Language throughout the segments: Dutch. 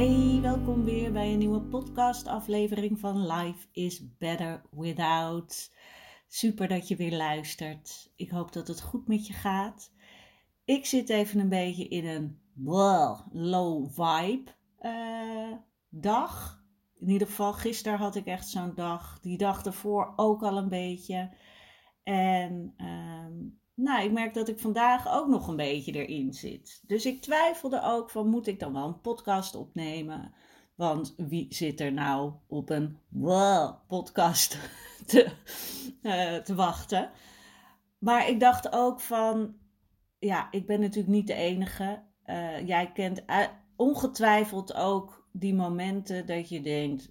Hey, welkom weer bij een nieuwe podcast-aflevering van Life is Better Without. Super dat je weer luistert. Ik hoop dat het goed met je gaat. Ik zit even een beetje in een low vibe uh, dag. In ieder geval, gisteren had ik echt zo'n dag. Die dag ervoor ook al een beetje. En uh, nou, ik merk dat ik vandaag ook nog een beetje erin zit. Dus ik twijfelde ook van, moet ik dan wel een podcast opnemen? Want wie zit er nou op een podcast te, uh, te wachten? Maar ik dacht ook van, ja, ik ben natuurlijk niet de enige. Uh, jij kent ongetwijfeld ook die momenten dat je denkt,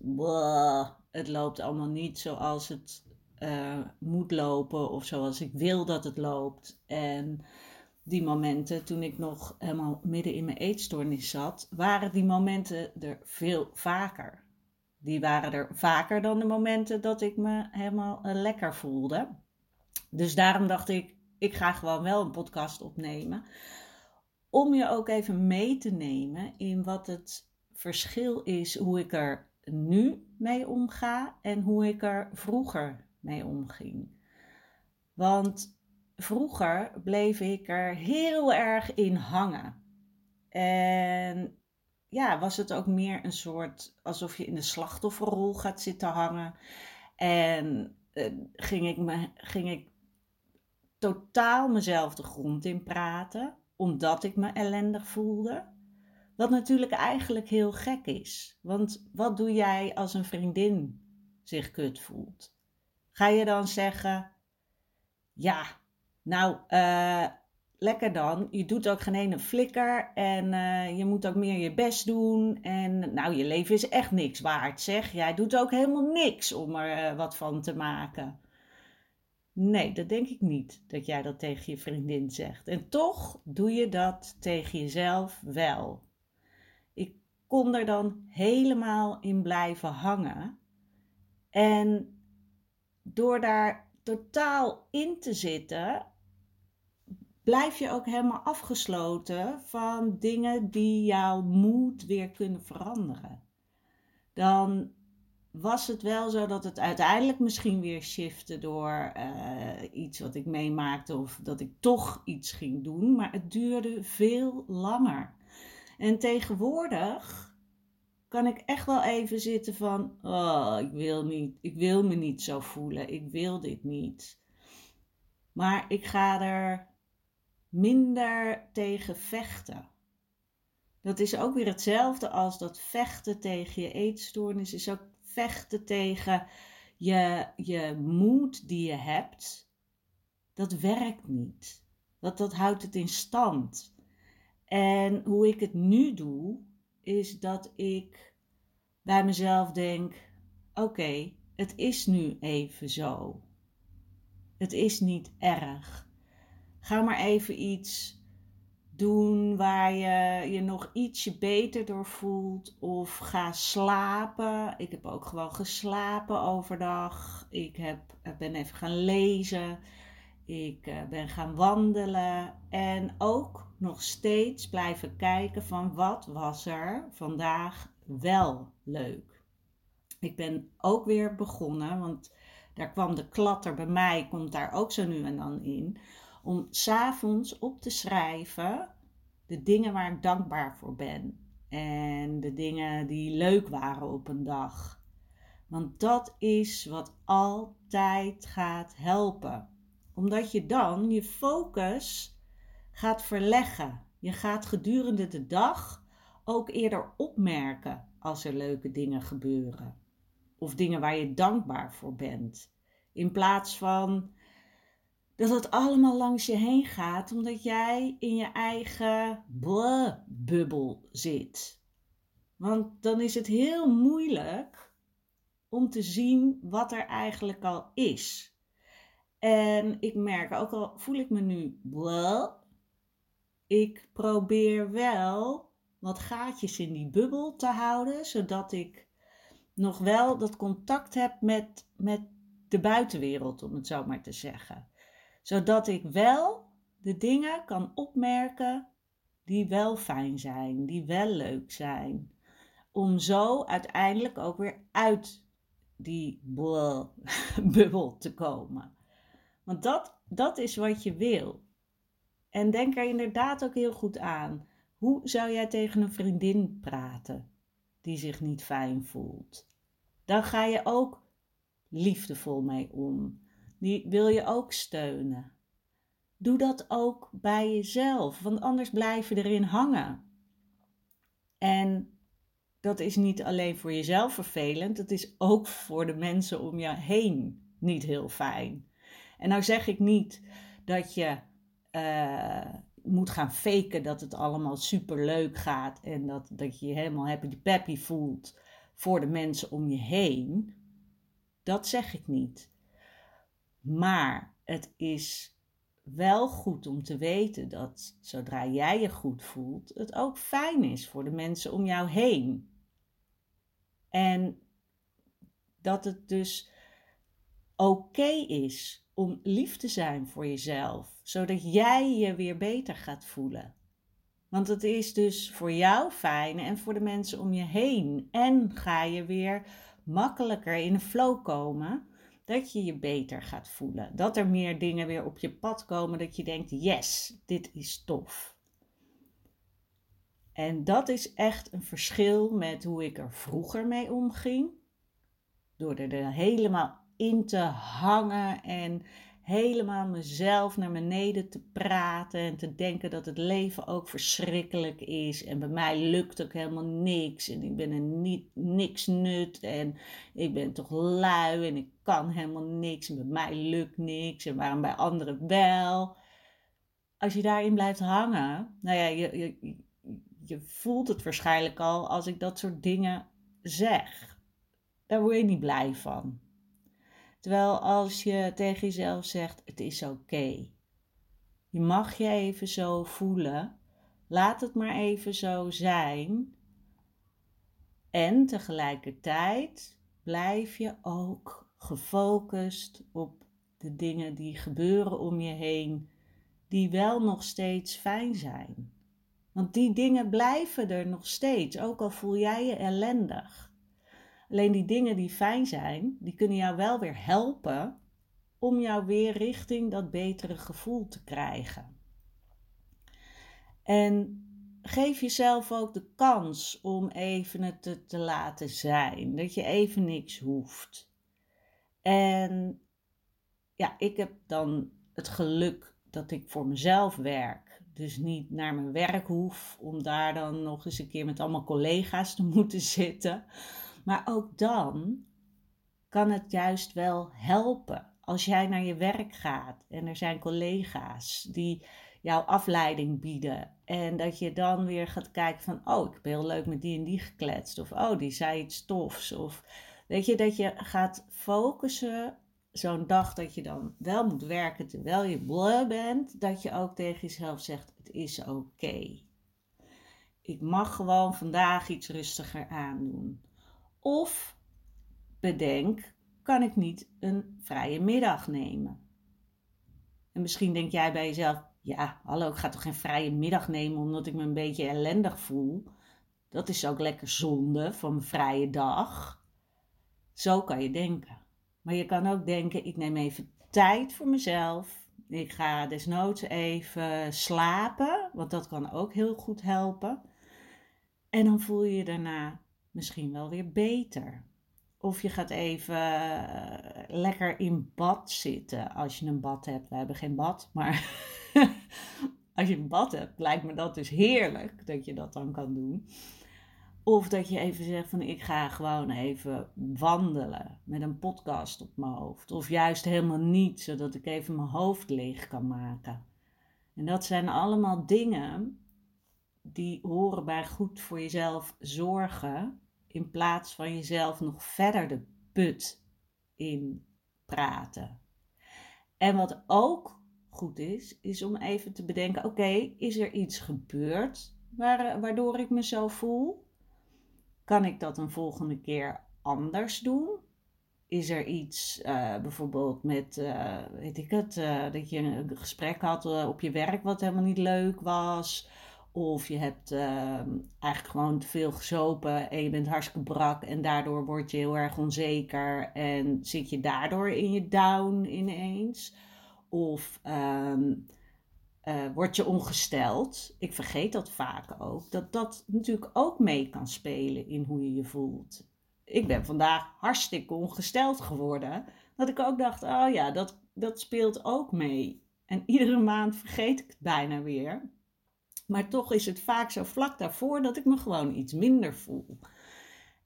het loopt allemaal niet zoals het uh, moet lopen of zoals ik wil dat het loopt. En die momenten, toen ik nog helemaal midden in mijn eetstoornis zat, waren die momenten er veel vaker. Die waren er vaker dan de momenten dat ik me helemaal uh, lekker voelde. Dus daarom dacht ik, ik ga gewoon wel een podcast opnemen. Om je ook even mee te nemen in wat het verschil is hoe ik er nu mee omga en hoe ik er vroeger mee omging. Want vroeger bleef ik er heel erg in hangen. En ja, was het ook meer een soort alsof je in de slachtofferrol gaat zitten hangen. En eh, ging, ik me, ging ik totaal mezelf de grond in praten, omdat ik me ellendig voelde. Wat natuurlijk eigenlijk heel gek is. Want wat doe jij als een vriendin zich kut voelt? Ga je dan zeggen, ja, nou, uh, lekker dan. Je doet ook geen ene flikker en uh, je moet ook meer je best doen. En nou, je leven is echt niks waard, zeg. Jij doet ook helemaal niks om er uh, wat van te maken. Nee, dat denk ik niet, dat jij dat tegen je vriendin zegt. En toch doe je dat tegen jezelf wel. Ik kon er dan helemaal in blijven hangen. En door daar totaal in te zitten, blijf je ook helemaal afgesloten van dingen die jouw moed weer kunnen veranderen. Dan was het wel zo dat het uiteindelijk misschien weer shifte door uh, iets wat ik meemaakte of dat ik toch iets ging doen, maar het duurde veel langer. En tegenwoordig kan ik echt wel even zitten van, oh, ik wil niet, ik wil me niet zo voelen, ik wil dit niet. Maar ik ga er minder tegen vechten. Dat is ook weer hetzelfde als dat vechten tegen je eetstoornis, is ook vechten tegen je, je moed die je hebt. Dat werkt niet. Dat, dat houdt het in stand. En hoe ik het nu doe, is dat ik bij mezelf denk: oké, het is nu even zo. Het is niet erg. Ga maar even iets doen waar je je nog ietsje beter door voelt. Of ga slapen. Ik heb ook gewoon geslapen overdag. Ik heb, ben even gaan lezen. Ik eh, ben gaan wandelen en ook nog steeds blijven kijken van wat was er vandaag wel leuk. Ik ben ook weer begonnen, want daar kwam de klatter bij mij, komt daar ook zo nu en dan in, om s'avonds op te schrijven de dingen waar ik dankbaar voor ben. En de dingen die leuk waren op een dag. Want dat is wat altijd gaat helpen omdat je dan je focus gaat verleggen. Je gaat gedurende de dag ook eerder opmerken als er leuke dingen gebeuren. Of dingen waar je dankbaar voor bent. In plaats van dat het allemaal langs je heen gaat, omdat jij in je eigen bubbel zit. Want dan is het heel moeilijk om te zien wat er eigenlijk al is. En ik merk, ook al voel ik me nu blah, ik probeer wel wat gaatjes in die bubbel te houden, zodat ik nog wel dat contact heb met, met de buitenwereld, om het zo maar te zeggen. Zodat ik wel de dingen kan opmerken die wel fijn zijn, die wel leuk zijn. Om zo uiteindelijk ook weer uit die bubbel te komen. Want dat, dat is wat je wil. En denk er inderdaad ook heel goed aan. Hoe zou jij tegen een vriendin praten die zich niet fijn voelt? Dan ga je ook liefdevol mee om. Die wil je ook steunen. Doe dat ook bij jezelf, want anders blijf je erin hangen. En dat is niet alleen voor jezelf vervelend, het is ook voor de mensen om je heen niet heel fijn. En nou zeg ik niet dat je uh, moet gaan faken dat het allemaal super leuk gaat en dat, dat je je helemaal happy peppy voelt voor de mensen om je heen. Dat zeg ik niet. Maar het is wel goed om te weten dat zodra jij je goed voelt, het ook fijn is voor de mensen om jou heen. En dat het dus oké is om lief te zijn voor jezelf, zodat jij je weer beter gaat voelen. Want het is dus voor jou fijn en voor de mensen om je heen. En ga je weer makkelijker in de flow komen, dat je je beter gaat voelen. Dat er meer dingen weer op je pad komen, dat je denkt: yes, dit is tof. En dat is echt een verschil met hoe ik er vroeger mee omging. Door er helemaal in te hangen en helemaal mezelf naar beneden te praten en te denken dat het leven ook verschrikkelijk is. En bij mij lukt ook helemaal niks en ik ben een niet, niks nut en ik ben toch lui en ik kan helemaal niks en bij mij lukt niks en waarom bij anderen wel. Als je daarin blijft hangen, nou ja, je, je, je voelt het waarschijnlijk al als ik dat soort dingen zeg. Daar word je niet blij van. Terwijl als je tegen jezelf zegt: Het is oké. Je mag je even zo voelen. Laat het maar even zo zijn. En tegelijkertijd blijf je ook gefocust op de dingen die gebeuren om je heen, die wel nog steeds fijn zijn. Want die dingen blijven er nog steeds, ook al voel jij je ellendig. Alleen die dingen die fijn zijn, die kunnen jou wel weer helpen om jou weer richting dat betere gevoel te krijgen. En geef jezelf ook de kans om even het te, te laten zijn. Dat je even niks hoeft. En ja, ik heb dan het geluk dat ik voor mezelf werk. Dus niet naar mijn werk hoef om daar dan nog eens een keer met allemaal collega's te moeten zitten. Maar ook dan kan het juist wel helpen als jij naar je werk gaat en er zijn collega's die jouw afleiding bieden. En dat je dan weer gaat kijken van, oh, ik heb heel leuk met die en die gekletst. Of, oh, die zei iets tofs. Of, weet je, dat je gaat focussen zo'n dag dat je dan wel moet werken terwijl je bleu bent. Dat je ook tegen jezelf zegt, het is oké. Ik mag gewoon vandaag iets rustiger aandoen. Of bedenk, kan ik niet een vrije middag nemen? En misschien denk jij bij jezelf, ja, hallo, ik ga toch geen vrije middag nemen omdat ik me een beetje ellendig voel. Dat is ook lekker zonde van mijn vrije dag. Zo kan je denken. Maar je kan ook denken, ik neem even tijd voor mezelf. Ik ga desnoods even slapen, want dat kan ook heel goed helpen. En dan voel je je daarna misschien wel weer beter. Of je gaat even eh, lekker in bad zitten als je een bad hebt. We hebben geen bad, maar Als je een bad hebt, lijkt me dat dus heerlijk dat je dat dan kan doen. Of dat je even zegt van ik ga gewoon even wandelen met een podcast op mijn hoofd. Of juist helemaal niet, zodat ik even mijn hoofd leeg kan maken. En dat zijn allemaal dingen die horen bij goed voor jezelf zorgen. In plaats van jezelf nog verder de put in praten. En wat ook goed is, is om even te bedenken: oké, is er iets gebeurd waardoor ik me zo voel? Kan ik dat een volgende keer anders doen? Is er iets, uh, bijvoorbeeld met, uh, weet ik het, dat je een gesprek had op je werk wat helemaal niet leuk was? Of je hebt eigenlijk gewoon te veel gezopen en je bent hartstikke brak en daardoor word je heel erg onzeker en zit je daardoor in je down ineens? Of um, uh, word je ongesteld. Ik vergeet dat vaak ook. Dat dat natuurlijk ook mee kan spelen in hoe je je voelt. Ik ben vandaag hartstikke ongesteld geworden. Dat ik ook dacht, oh ja, dat, dat speelt ook mee. En iedere maand vergeet ik het bijna weer. Maar toch is het vaak zo vlak daarvoor dat ik me gewoon iets minder voel.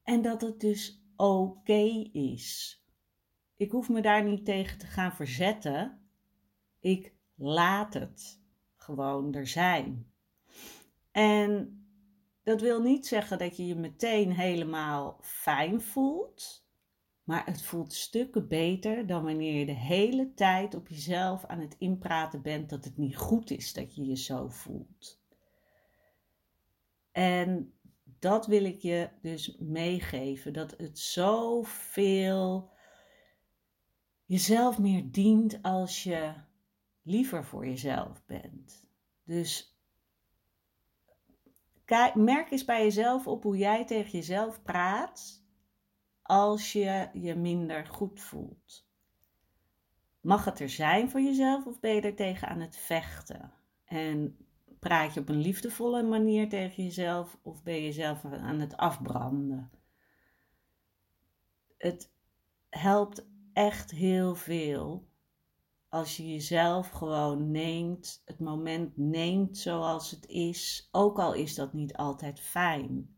En dat het dus oké is. Ik hoef me daar niet tegen te gaan verzetten. Ik laat het gewoon er zijn. En dat wil niet zeggen dat je je meteen helemaal fijn voelt, maar het voelt stukken beter dan wanneer je de hele tijd op jezelf aan het inpraten bent dat het niet goed is dat je je zo voelt. En dat wil ik je dus meegeven, dat het zoveel jezelf meer dient als je liever voor jezelf bent. Dus kijk, merk eens bij jezelf op hoe jij tegen jezelf praat als je je minder goed voelt. Mag het er zijn voor jezelf of ben je er tegen aan het vechten? En praat je op een liefdevolle manier tegen jezelf of ben je jezelf aan het afbranden? Het helpt echt heel veel als je jezelf gewoon neemt, het moment neemt zoals het is, ook al is dat niet altijd fijn.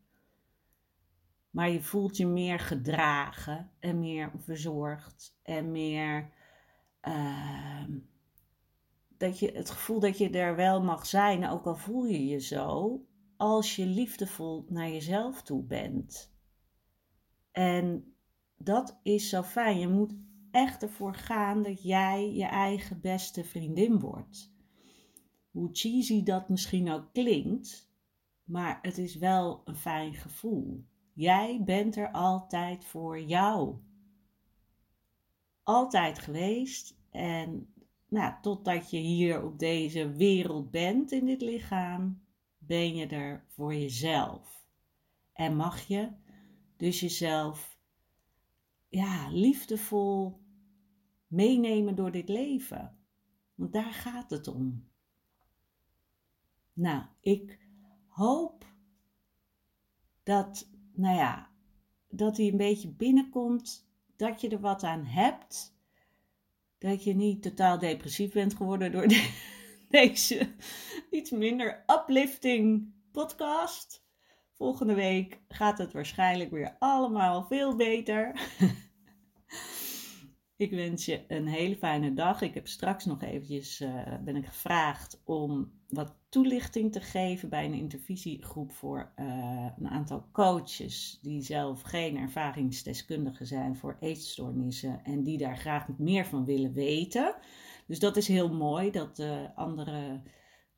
Maar je voelt je meer gedragen en meer verzorgd en meer uh, dat je het gevoel dat je er wel mag zijn, ook al voel je je zo, als je liefdevol naar jezelf toe bent. En dat is zo fijn. Je moet echt ervoor gaan dat jij je eigen beste vriendin wordt. Hoe cheesy dat misschien ook klinkt, maar het is wel een fijn gevoel. Jij bent er altijd voor jou. Altijd geweest en nou, totdat je hier op deze wereld bent in dit lichaam, ben je er voor jezelf. En mag je dus jezelf ja, liefdevol meenemen door dit leven. Want daar gaat het om. Nou, ik hoop dat, nou ja, dat hij een beetje binnenkomt, dat je er wat aan hebt, dat je niet totaal depressief bent geworden door deze iets minder uplifting podcast. Volgende week gaat het waarschijnlijk weer allemaal veel beter. Ik wens je een hele fijne dag. Ik heb straks nog eventjes uh, ben ik gevraagd om wat toelichting te geven bij een intervisiegroep voor uh, een aantal coaches die zelf geen ervaringsdeskundigen zijn voor eetstoornissen en die daar graag meer van willen weten. Dus dat is heel mooi dat uh, andere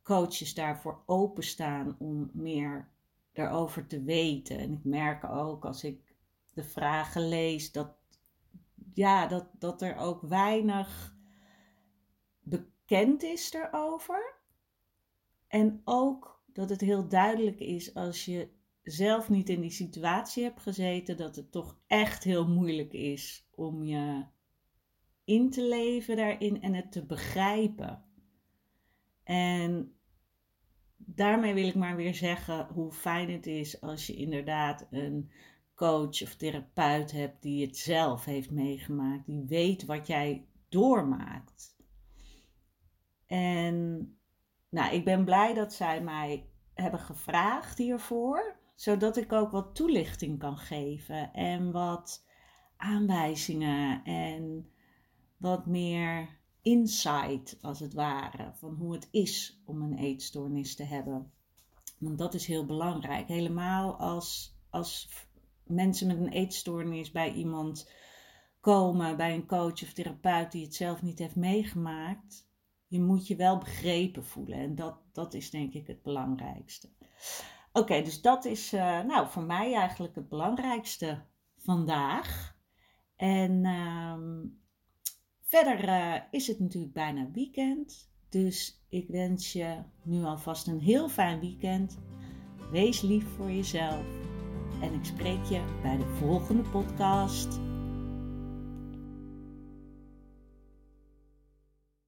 coaches daarvoor openstaan om meer daarover te weten. En ik merk ook als ik de vragen lees dat ja, dat, dat er ook weinig bekend is erover. En ook dat het heel duidelijk is als je zelf niet in die situatie hebt gezeten, dat het toch echt heel moeilijk is om je in te leven daarin en het te begrijpen. En daarmee wil ik maar weer zeggen hoe fijn het is als je inderdaad een coach of therapeut hebt die het zelf heeft meegemaakt, die weet wat jij doormaakt. En nou, ik ben blij dat zij mij hebben gevraagd hiervoor, zodat ik ook wat toelichting kan geven en wat aanwijzingen en wat meer insight, als het ware, van hoe het is om een eetstoornis te hebben. Want dat is heel belangrijk. Helemaal als, als mensen met een eetstoornis bij iemand komen, bij een coach of therapeut die het zelf niet heeft meegemaakt. Je moet je wel begrepen voelen. En dat, dat is denk ik het belangrijkste. Oké, dus dat is uh, nou, voor mij eigenlijk het belangrijkste vandaag. En uh, verder uh, is het natuurlijk bijna weekend. Dus ik wens je nu alvast een heel fijn weekend. Wees lief voor jezelf. En ik spreek je bij de volgende podcast.